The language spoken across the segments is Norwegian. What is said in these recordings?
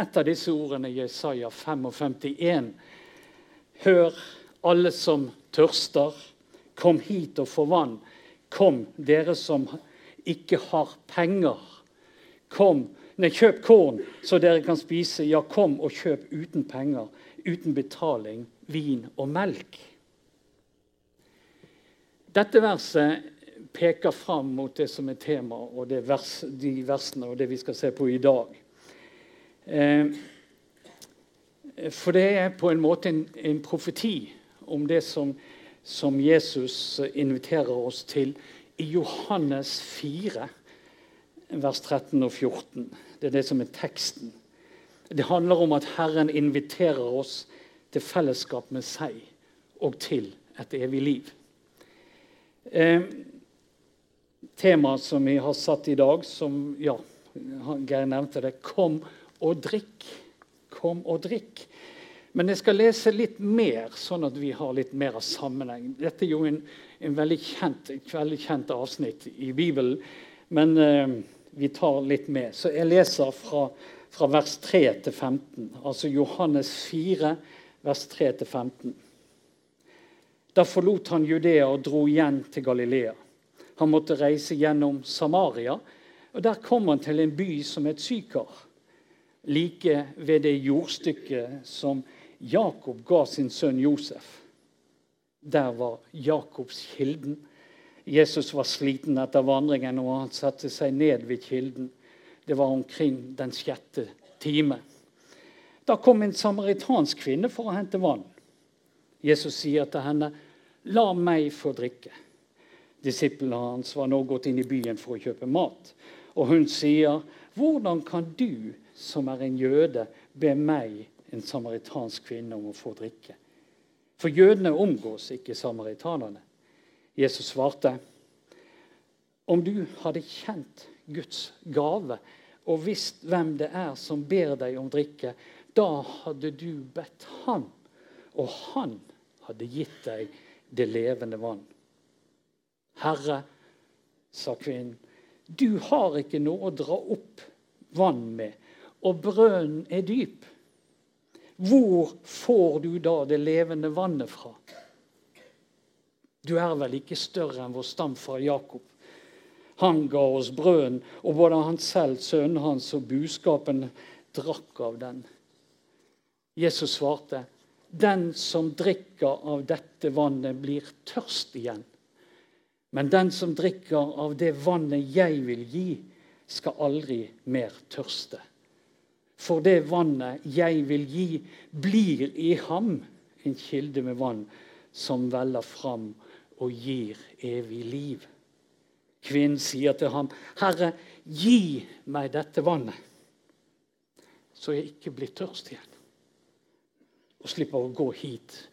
et av disse ordene i Jesaja 55,1. Hør, alle som tørster, kom hit og få vann. Kom, dere som ikke har penger. Kom, nei, kjøp korn, så dere kan spise. Ja, kom og kjøp uten penger, uten betaling, vin og melk. Dette verset peker fram mot det som er tema, og vers, de versene og det vi skal se på i dag. Eh, for det er på en måte en, en profeti om det som, som, Jesus inviterer oss til i Johannes 4, vers 13 og 14. Det er det som er teksten. Det handler om at Herren inviterer oss til fellesskap med seg og til et evig liv. Eh, Temaet som vi har satt i dag, som ja, Geir nevnte det, 'Kom og drikk'. Kom og drikk. Men jeg skal lese litt mer, sånn at vi har litt mer av sammenheng. Dette er jo en, en veldig kjent, veldig kjent avsnitt i Bibelen, men eh, vi tar litt med. Så jeg leser fra, fra vers 3 til 15, altså Johannes 4, vers 3 til 15. Da forlot han Judea og dro igjen til Galilea. Han måtte reise gjennom Samaria, og der kom han til en by som het Sykar. Like ved det jordstykket som Jakob ga sin sønn Josef. Der var Jakobs kilden. Jesus var sliten etter vandringen, og han satte seg ned ved kilden. Det var omkring den sjette time. Da kom en samaritansk kvinne for å hente vann. Jesus sier til henne, 'La meg få drikke.' Disiplene hans var nå gått inn i byen for å kjøpe mat. Og hun sier, 'Hvordan kan du, som er en jøde, be meg, en samaritansk kvinne, om å få drikke?' For jødene omgås ikke samaritanerne. Jesus svarte, 'Om du hadde kjent Guds gave og visst hvem det er som ber deg om drikke, da hadde du bedt Han, og Han hadde gitt deg det levende vann.' 'Herre', sa kvinnen, 'du har ikke noe å dra opp vann med, og brønnen er dyp.' Hvor får du da det levende vannet fra? Du er vel ikke større enn vår stamfar Jakob. Han ga oss brøden, og både han selv, sønnen hans og buskapen drakk av den. Jesus svarte, 'Den som drikker av dette vannet, blir tørst igjen.' Men den som drikker av det vannet jeg vil gi, skal aldri mer tørste. For det vannet jeg vil gi, blir i ham en kilde med vann som veller fram og gir evig liv. Kvinnen sier til ham, 'Herre, gi meg dette vannet, så jeg ikke blir tørst igjen.' Og slipper å gå hit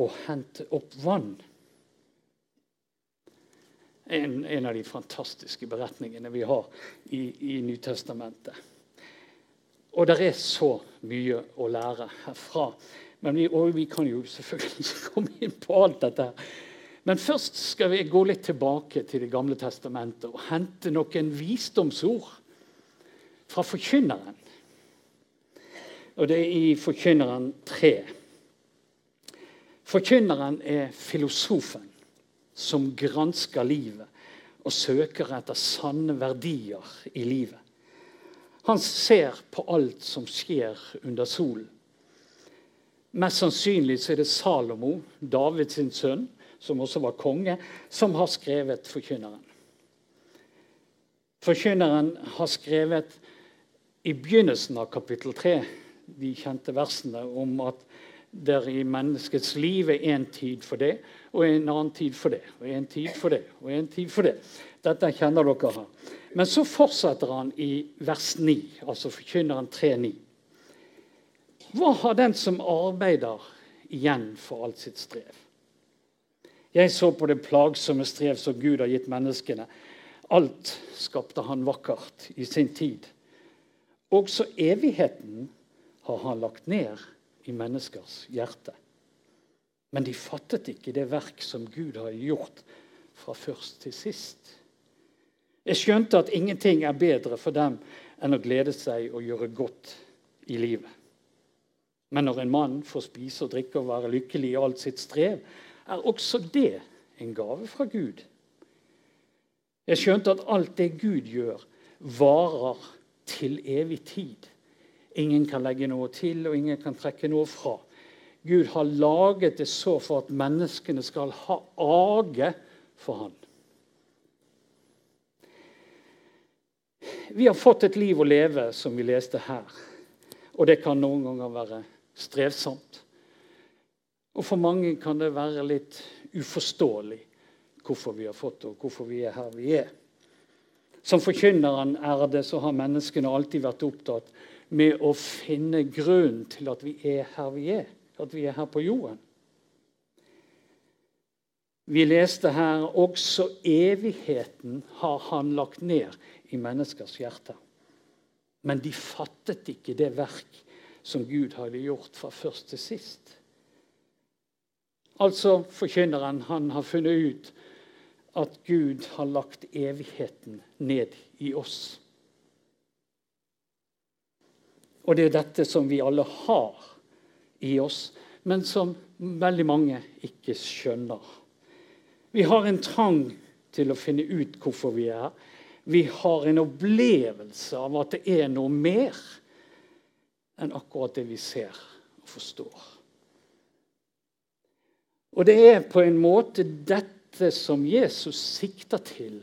og hente opp vann. En, en, av de fantastiske beretningene vi har i, i Nytestamentet. Og det er så mye å lære herfra. Men vi, og vi kan jo selvfølgelig ikke komme inn på alt dette. Men først skal vi gå litt tilbake til Det gamle testamentet og hente noen visdomsord fra Forkynneren. Og det er i Forkynneren 3. Forkynneren er filosofen som gransker livet og søker etter sanne verdier i livet. Han ser på alt som skjer under solen. Mest sannsynlig er det Salomo, Davids sønn, som også var konge, som har skrevet Forkynneren. Forkynneren har skrevet i begynnelsen av kapittel 3 de kjente versene om at der i menneskets liv er en tid for det, og en annen tid for det, og en tid for det, og en tid for det. Dette kjenner dere her. Men så fortsetter han i vers 9, altså forkynneren 3,9. Hva har den som arbeider, igjen for alt sitt strev? Jeg så på det plagsomme strev som Gud har gitt menneskene. Alt skapte han vakkert i sin tid. Også evigheten har han lagt ned i menneskers hjerte. Men de fattet ikke det verk som Gud har gjort fra først til sist. Jeg skjønte at ingenting er bedre for dem enn å glede seg og gjøre godt i livet. Men når en mann får spise og drikke og være lykkelig i alt sitt strev, er også det en gave fra Gud. Jeg skjønte at alt det Gud gjør, varer til evig tid. Ingen kan legge noe til, og ingen kan trekke noe fra. Gud har laget det så for at menneskene skal ha age for Han. Vi har fått et liv å leve, som vi leste her. Og det kan noen ganger være strevsomt. Og for mange kan det være litt uforståelig hvorfor vi har fått det, og hvorfor vi er her vi er. Som forkynneren er det, så har menneskene alltid vært opptatt med å finne grunnen til at vi er her vi er, at vi er her på jorden. Vi leste her også evigheten har han lagt ned i menneskers hjerter. Men de fattet ikke det verk som Gud hadde gjort fra først til sist. Altså forkynneren han har funnet ut at Gud har lagt evigheten ned i oss. Og det er dette som vi alle har i oss, men som veldig mange ikke skjønner. Vi har en trang til å finne ut hvorfor vi er her. Vi har en opplevelse av at det er noe mer enn akkurat det vi ser og forstår. Og det er på en måte dette som Jesus sikter til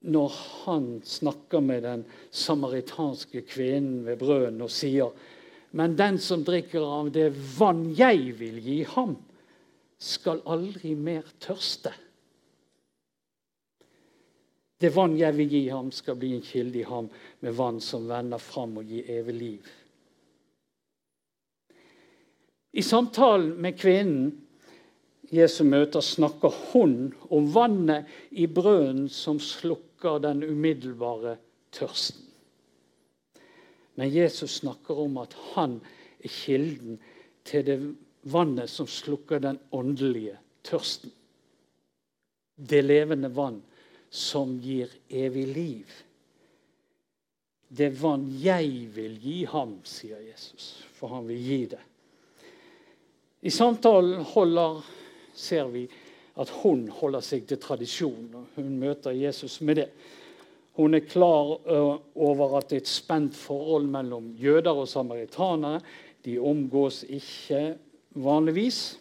når han snakker med den samaritanske kvinnen ved brønnen og sier men den som drikker av det vann jeg vil gi ham, skal aldri mer tørste. Det vann jeg vil gi ham, skal bli en kilde i ham med vann som vender fram og gir evig liv. I samtalen med kvinnen Jesu møter, snakker hun om vannet i brønnen som slukker den umiddelbare tørsten. Men Jesus snakker om at han er kilden til det vannet som slukker den åndelige tørsten. Det levende vann som gir evig liv. Det vann jeg vil gi ham, sier Jesus, for han vil gi det. I samtalen holder ser vi at hun holder seg til tradisjon. og Hun møter Jesus med det. Hun er klar over at det er et spent forhold mellom jøder og samaritanere. De omgås ikke vanligvis.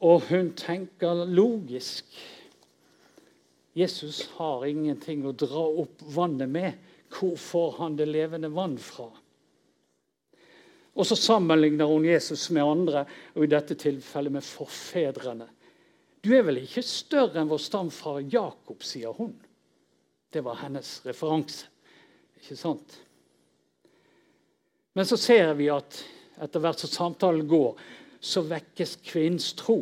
Og hun tenker logisk. Jesus har ingenting å dra opp vannet med. Hvor får han det levende vann fra? Og så sammenligner hun Jesus med andre, og i dette tilfellet med forfedrene. Du er vel ikke større enn vår stamfar Jakob, sier hun. Det var hennes referanse. Ikke sant? Men så ser vi at etter hvert som samtalen går, så vekkes kvinnens tro.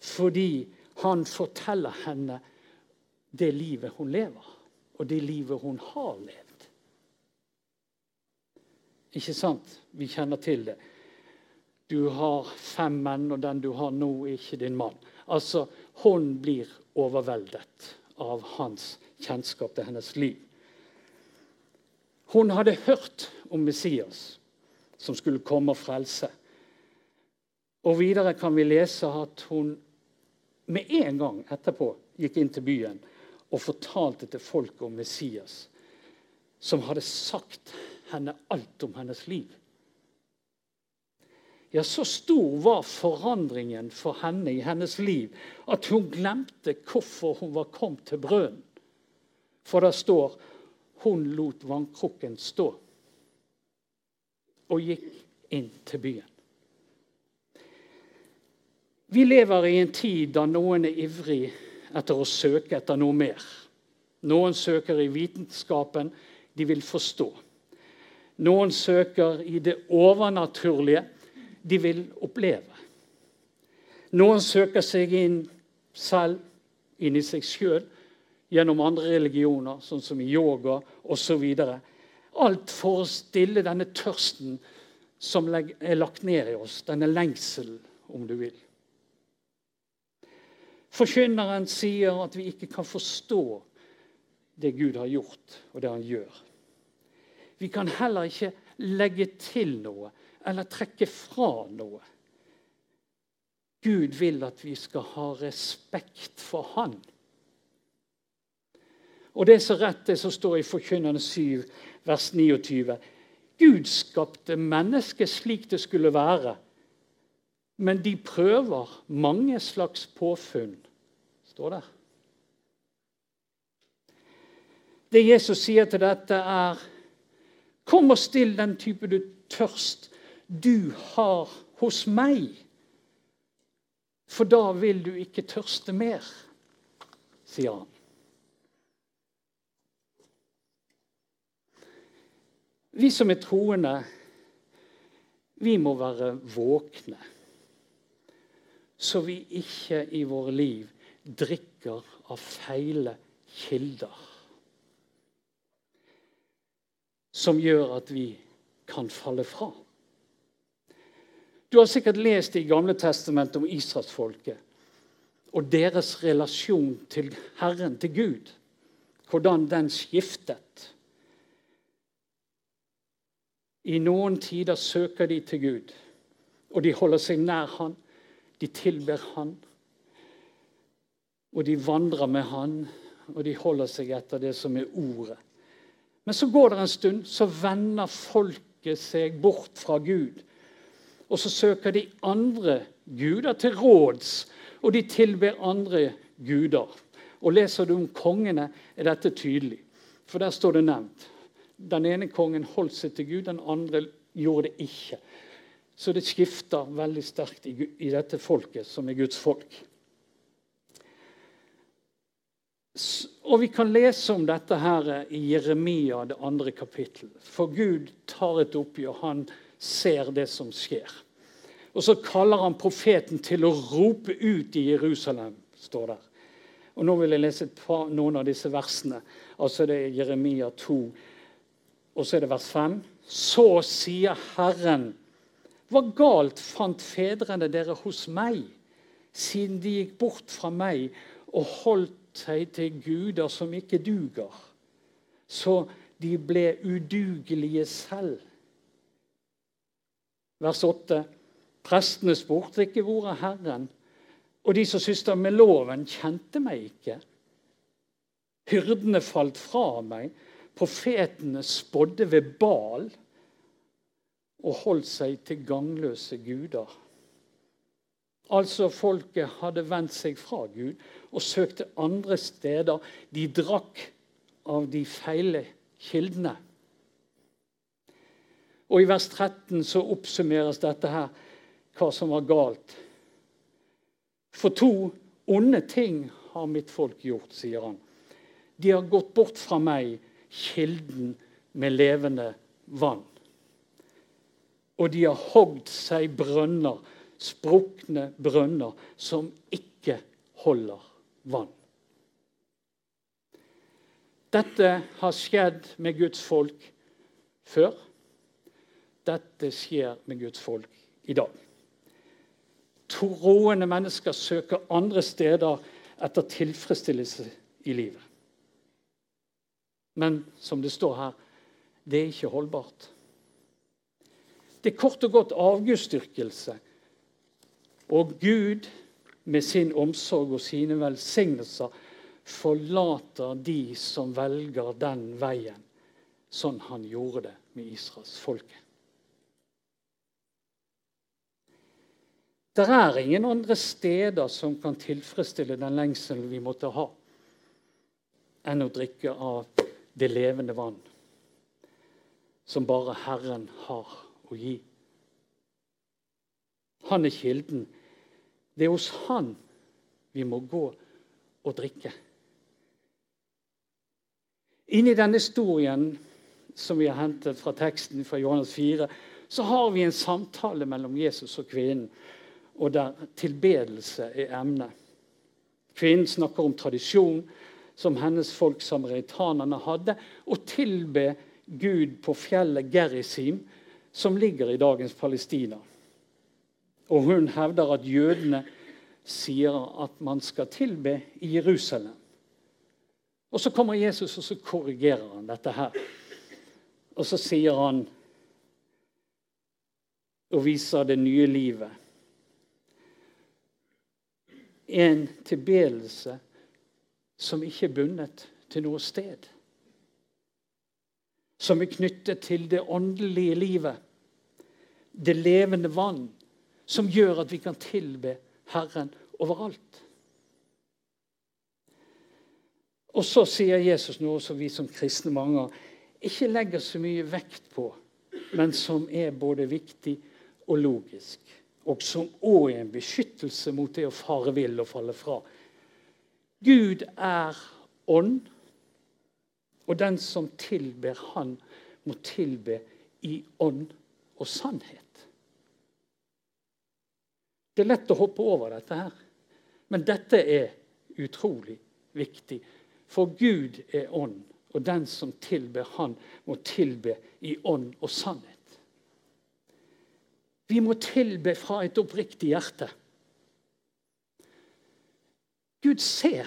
Fordi han forteller henne det livet hun lever, og det livet hun har levd. Ikke sant? Vi kjenner til det. Du har fem menn, og den du har nå, er ikke din mann. Altså, Hun blir overveldet av hans kjennskap til hennes liv. Hun hadde hørt om Messias, som skulle komme og frelse. Og Videre kan vi lese at hun med en gang etterpå gikk inn til byen og fortalte til folket om Messias, som hadde sagt henne alt om hennes liv. Ja, så stor var forandringen for henne i hennes liv at hun glemte hvorfor hun var kommet til brønnen. For det står hun lot vannkrukken stå og gikk inn til byen. Vi lever i en tid da noen er ivrig etter å søke etter noe mer. Noen søker i vitenskapen. De vil forstå. Noen søker i det overnaturlige. De vil oppleve. Noen søker seg inn selv, inn i seg sjøl, gjennom andre religioner, sånn som yoga osv. Alt for å stille denne tørsten som er lagt ned i oss, denne lengselen, om du vil. Forkynneren sier at vi ikke kan forstå det Gud har gjort, og det han gjør. Vi kan heller ikke legge til noe eller trekke fra noe. Gud vil at vi skal ha respekt for Han. Og det er så rett, det som står i Forkynnerne 7, vers 29. Gud skapte mennesket slik det skulle være, men de prøver mange slags påfunn, står der. Det Jesus sier til dette, er Kom og still den type du tørst du har hos meg. For da vil du ikke tørste mer, sier han. Vi som er troende, vi må være våkne. Så vi ikke i våre liv drikker av feile kilder. Som gjør at vi kan falle fra. Du har sikkert lest i Gamle testamentet om israelsfolket og deres relasjon til Herren, til Gud. Hvordan den skiftet. I noen tider søker de til Gud, og de holder seg nær Han. De tilber Han. Og de vandrer med Han, og de holder seg etter det som er ordet. Men så går det en stund, så vender folket seg bort fra Gud. Og så søker de andre guder til råds, og de tilber andre guder. Og Leser du om kongene, er dette tydelig. For der står det nevnt. Den ene kongen holdt seg til Gud, den andre gjorde det ikke. Så det skifter veldig sterkt i, i dette folket, som er Guds folk. Og Vi kan lese om dette her i Jeremia, det andre kapittel. For Gud tar et oppgjør. Han ser det som skjer. Og så kaller han profeten til å rope ut i Jerusalem, står der. Og Nå vil jeg lese par, noen av disse versene. Altså Det er Jeremia 2, og så er det vers 5. Så sier Herren, hva galt fant fedrene dere hos meg, siden de gikk bort fra meg og holdt seg til guder som ikke duger, så de ble udugelige selv? Vers 8. Prestene spurte ikke hvor er Herren, og de som sysla med loven, kjente meg ikke. Hyrdene falt fra meg Profetene spådde ved Bal og holdt seg til gangløse guder. Altså Folket hadde vendt seg fra Gud og søkte andre steder. De drakk av de feile kildene. Og I vers 13 så oppsummeres dette her, hva som var galt. For to onde ting har mitt folk gjort, sier han. De har gått bort fra meg kilden med levende vann. Og de har hogd seg brønner, sprukne brønner, som ikke holder vann. Dette har skjedd med Guds folk før. Dette skjer med Guds folk i dag. Troende mennesker søker andre steder etter tilfredsstillelse i livet. Men som det står her, det er ikke holdbart. Det er kort og godt avgudsdyrkelse. Og Gud, med sin omsorg og sine velsignelser, forlater de som velger den veien, sånn han gjorde det med Israels folke. Det er ingen andre steder som kan tilfredsstille den lengselen vi måtte ha, enn å drikke av det levende vann som bare Herren har å gi. Han er kilden. Det er hos Han vi må gå og drikke. Inni denne historien som vi har hentet fra teksten fra Johannes 4, så har vi en samtale mellom Jesus og kvinnen, og der tilbedelse er emnet. Kvinnen snakker om tradisjon, som hennes folk samaritanerne hadde, og tilbe Gud på fjellet Gerizim, som ligger i dagens Palestina. Og hun hevder at jødene sier at man skal tilbe i Jerusalem. Og Så kommer Jesus og så korrigerer han dette her. Og så sier han og viser det nye livet. En tilbedelse som ikke er bundet til noe sted. Som er knyttet til det åndelige livet, det levende vann, som gjør at vi kan tilbe Herren overalt. Og så sier Jesus noe som vi som kristne mange ikke legger så mye vekt på, men som er både viktig og logisk. Og som òg er en beskyttelse mot det å fare vill og falle fra. Gud er ånd, og den som tilber Han, må tilbe i ånd og sannhet. Det er lett å hoppe over dette her, men dette er utrolig viktig. For Gud er ånd, og den som tilber Han, må tilbe i ånd og sannhet. Vi må tilbe fra et oppriktig hjerte. Gud ser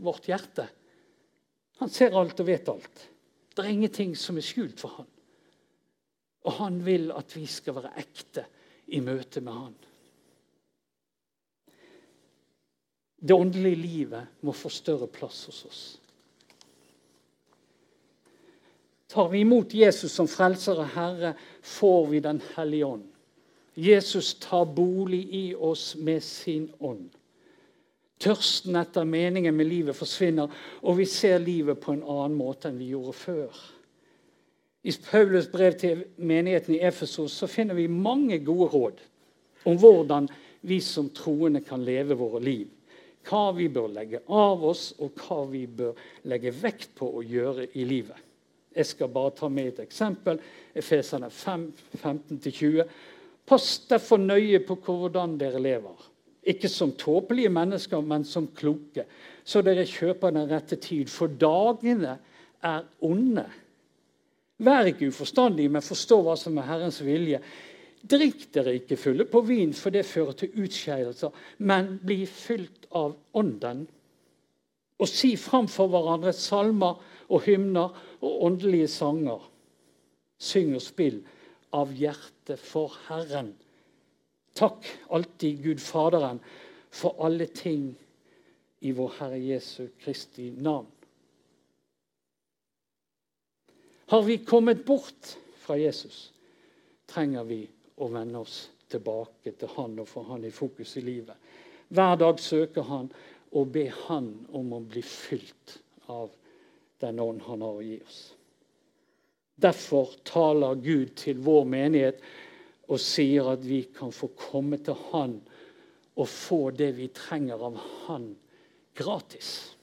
vårt hjerte. Han ser alt og vet alt. Det er ingenting som er skjult for han. Og han vil at vi skal være ekte i møte med han. Det åndelige livet må få større plass hos oss. Tar vi imot Jesus som frelser og Herre, får vi Den hellige ånd. Jesus tar bolig i oss med sin ånd. Tørsten etter meningen med livet forsvinner, og vi ser livet på en annen måte enn vi gjorde før. I Paulus brev til menigheten i Efesos så finner vi mange gode råd om hvordan vi som troende kan leve våre liv hva vi bør legge av oss, og hva vi bør legge vekt på å gjøre i livet. Jeg skal bare ta med et eksempel. Efeserne 5, 15-20. Pass derfor nøye på hvordan dere lever. Ikke som tåpelige mennesker, men som kloke, så dere kjøper den rette tid. For dagene er onde. Vær ikke uforstandige, men forstå hva som er Herrens vilje. Drikk dere ikke fulle på vin, for det fører til utskeielser, men bli fylt av Ånden. Og si framfor hverandre salmer og hymner og åndelige sanger. Syng og spill av hjertet for Herren. Takk alltid Gud Faderen for alle ting i vår Herre Jesu Kristi navn. Har vi kommet bort fra Jesus, trenger vi å vende oss tilbake til han og få han i fokus i livet. Hver dag søker han og ber han om å bli fylt av den ånd han har å gi oss. Derfor taler Gud til vår menighet og sier at vi kan få komme til Han og få det vi trenger av Han, gratis.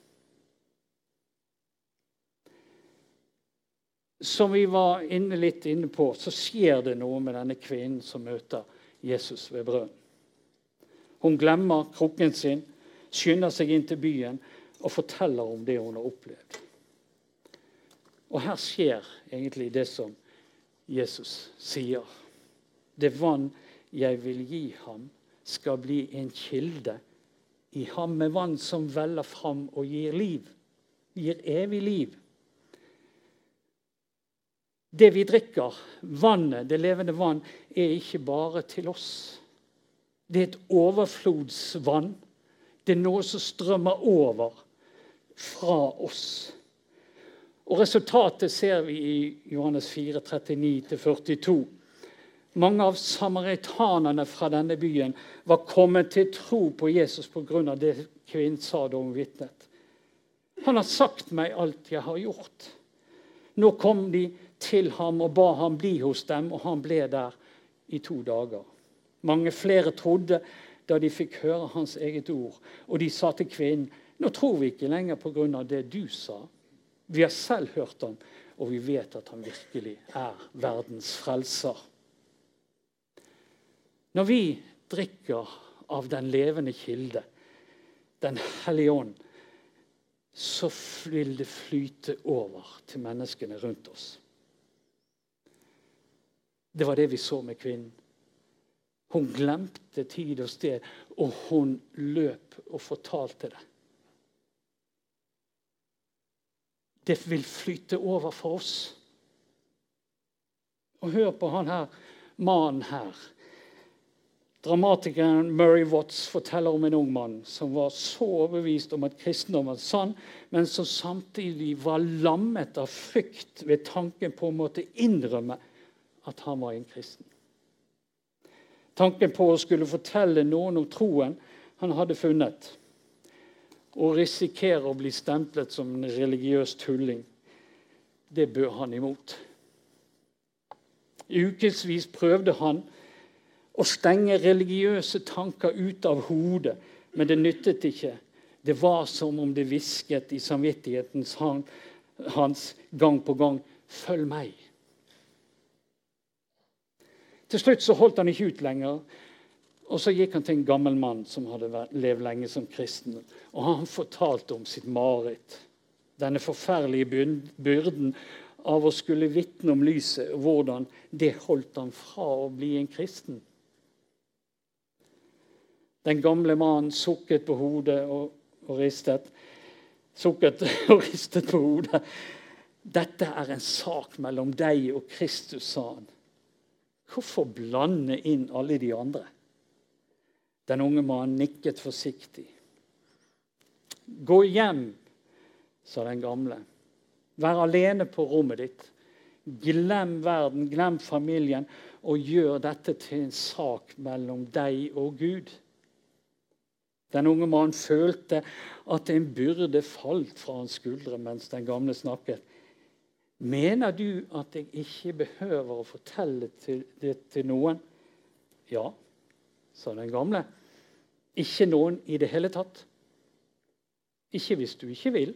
som vi var inne litt inne på, så skjer det noe med denne kvinnen som møter Jesus ved brønnen. Hun glemmer krukken sin, skynder seg inn til byen og forteller om det hun har opplevd. Og her skjer egentlig det som Jesus sier. Det vann jeg vil gi ham, skal bli en kilde i ham med vann som veller fram og gir liv. Gir evig liv. Det vi drikker, vannet, det levende vann, er ikke bare til oss. Det er et overflodsvann. Det er noe som strømmer over fra oss. Og Resultatet ser vi i Johannes 4, 39-42. Mange av samaritanerne fra denne byen var kommet til tro på Jesus pga. det kvinnen sa da hun vitnet. Han har sagt meg alt jeg har gjort. Nå kom de til ham og ba ham bli hos dem, og han ble der i to dager. Mange flere trodde da de fikk høre hans eget ord, og de sa til kvinnen nå tror vi ikke lenger pga. det du sa. Vi har selv hørt ham, og vi vet at han virkelig er verdens frelser. Når vi drikker av den levende kilde, Den hellige ånd, så vil det flyte over til menneskene rundt oss. Det var det vi så med kvinnen. Hun glemte tid og sted, og hun løp og fortalte det. Det vil flyte over for oss. Og hør på han her mannen her. Dramatikeren Murray Watts forteller om en ung mann som var så overbevist om at kristendom var sann, men som samtidig var lammet av frykt ved tanken på å måtte innrømme at han var en kristen. Tanken på å skulle fortelle noen om troen han hadde funnet, og risikere å bli stemplet som en religiøs tulling, det bør han imot. I ukevis prøvde han å stenge religiøse tanker ut av hodet, men det nyttet ikke. Det var som om det hvisket i samvittigheten hans gang på gang 'Følg meg'. Til slutt så holdt han ikke ut lenger. Og Så gikk han til en gammel mann som hadde levd lenge som kristen. Og Han fortalte om sitt mareritt. Denne forferdelige byrden av å skulle vitne om lyset, og hvordan det holdt han fra å bli en kristen. Den gamle mannen sukket på hodet og, og ristet. Sukket og ristet på hodet. Dette er en sak mellom deg og Kristus, sa han. Hvorfor blande inn alle de andre? Den unge mannen nikket forsiktig. Gå hjem, sa den gamle. Vær alene på rommet ditt. Glem verden, glem familien, og gjør dette til en sak mellom deg og Gud. Den unge mannen følte at en byrde falt fra hans skuldre mens den gamle snakket. Mener du at jeg ikke behøver å fortelle det til noen? Ja, sa den gamle. Ikke noen i det hele tatt. Ikke hvis du ikke vil.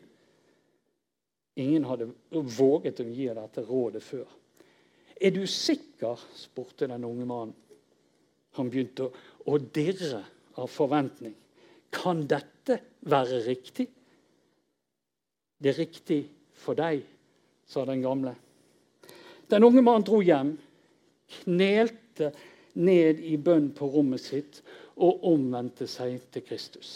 Ingen hadde våget å gi dette rådet før. Er du sikker? spurte den unge mannen. Han begynte å dirre av forventning. Kan dette være riktig? Det er riktig for deg, sa den gamle. Den unge mannen dro hjem, knelte ned i bønn på rommet sitt og omvendte seg til Kristus.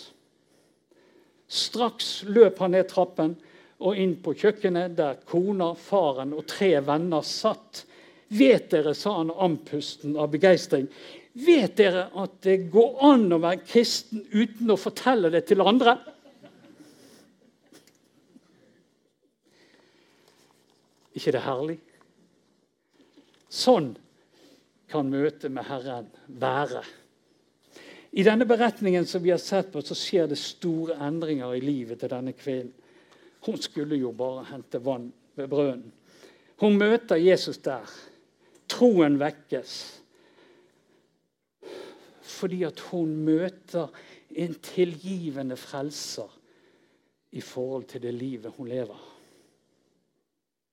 Straks løp han ned trappen og inn på kjøkkenet, der kona, faren og tre venner satt. Vet dere, sa han andpusten av begeistring, Vet dere at det går an å være kristen uten å fortelle det til andre? ikke det herlig? Sånn kan møtet med Herren være. I denne beretningen som vi har sett på, så skjer det store endringer i livet til denne kvinnen. Hun skulle jo bare hente vann ved brønnen. Hun møter Jesus der. Troen vekkes fordi at hun møter en tilgivende frelser i forhold til det livet hun lever.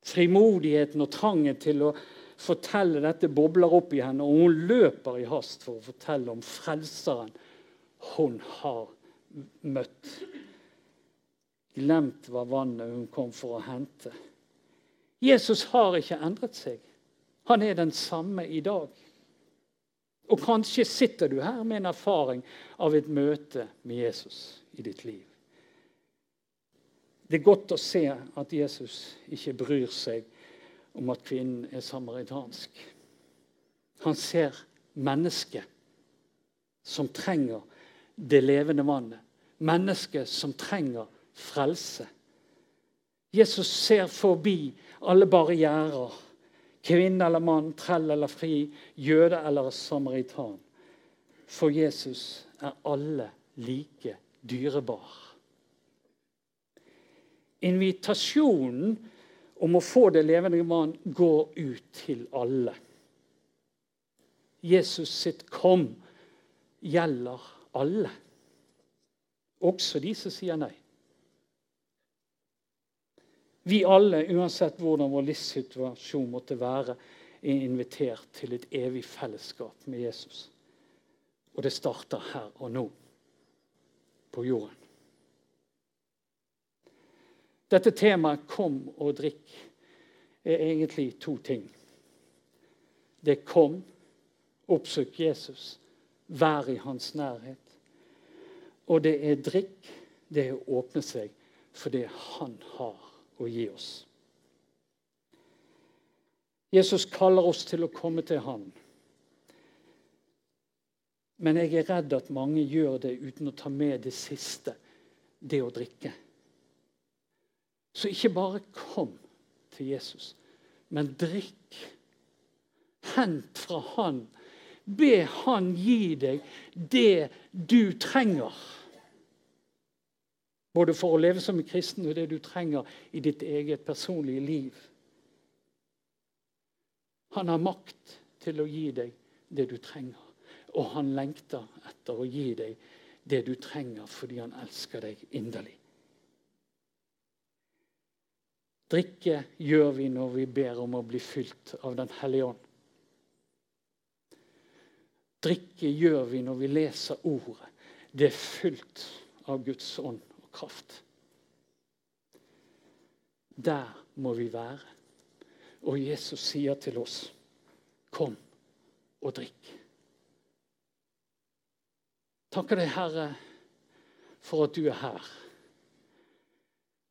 Frimodigheten og trangen til å fortelle dette bobler opp i henne, og hun løper i hast for å fortelle om frelseren hun har møtt. Glemt var vannet hun kom for å hente. Jesus har ikke endret seg. Han er den samme i dag. Og kanskje sitter du her med en erfaring av et møte med Jesus i ditt liv. Det er godt å se at Jesus ikke bryr seg om at kvinnen er samaritansk. Han ser mennesket som trenger det levende vannet. Mennesket som trenger frelse. Jesus ser forbi alle barrierer Kvinne eller mann, trell eller fri, jøde eller samaritan. For Jesus er alle like dyrebar. Invitasjonen om å få det levende mann går ut til alle. Jesus sitt 'kom' gjelder alle, også de som sier nei. Vi alle, uansett hvordan vår livssituasjon måtte være, er invitert til et evig fellesskap med Jesus. Og det starter her og nå, på jorden. Dette temaet 'kom og drikk' er egentlig to ting. Det er 'kom', oppsøk Jesus, vær i hans nærhet. Og det er 'drikk', det er å åpne seg for det han har å gi oss. Jesus kaller oss til å komme til Han. Men jeg er redd at mange gjør det uten å ta med det siste, det å drikke. Så ikke bare kom til Jesus, men drikk. Hent fra Han. Be Han gi deg det du trenger. Både for å leve som en kristen og det du trenger i ditt eget personlige liv. Han har makt til å gi deg det du trenger. Og han lengter etter å gi deg det du trenger fordi han elsker deg inderlig. Drikke gjør vi når vi ber om å bli fylt av Den hellige ånd. Drikke gjør vi når vi leser ordet. Det er fylt av Guds ånd kraft. Der må vi være. Og Jesus sier til oss, 'Kom og drikk'. Takker deg, Herre, for at du er her.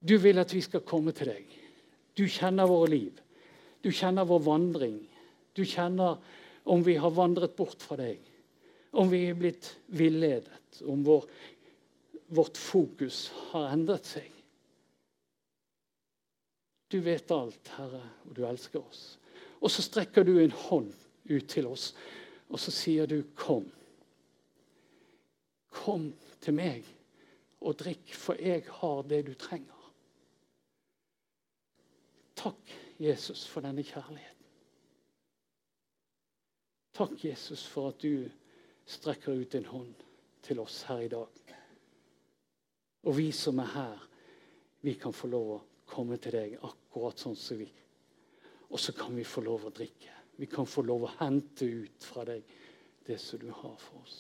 Du vil at vi skal komme til deg. Du kjenner våre liv. Du kjenner vår vandring. Du kjenner om vi har vandret bort fra deg. Om vi er blitt villedet. Om vår, vårt fokus har endret seg. Du vet alt, Herre, og du elsker oss. Og så strekker du en hånd ut til oss, og så sier du 'kom'. Kom til meg og drikk, for jeg har det du trenger. Takk, Jesus, for denne kjærligheten. Takk, Jesus, for at du strekker ut en hånd til oss her i dag. Og vi som er her, vi kan få lov å komme til deg akkurat sånn som vi. Og så kan vi få lov å drikke. Vi kan få lov å hente ut fra deg det som du har for oss.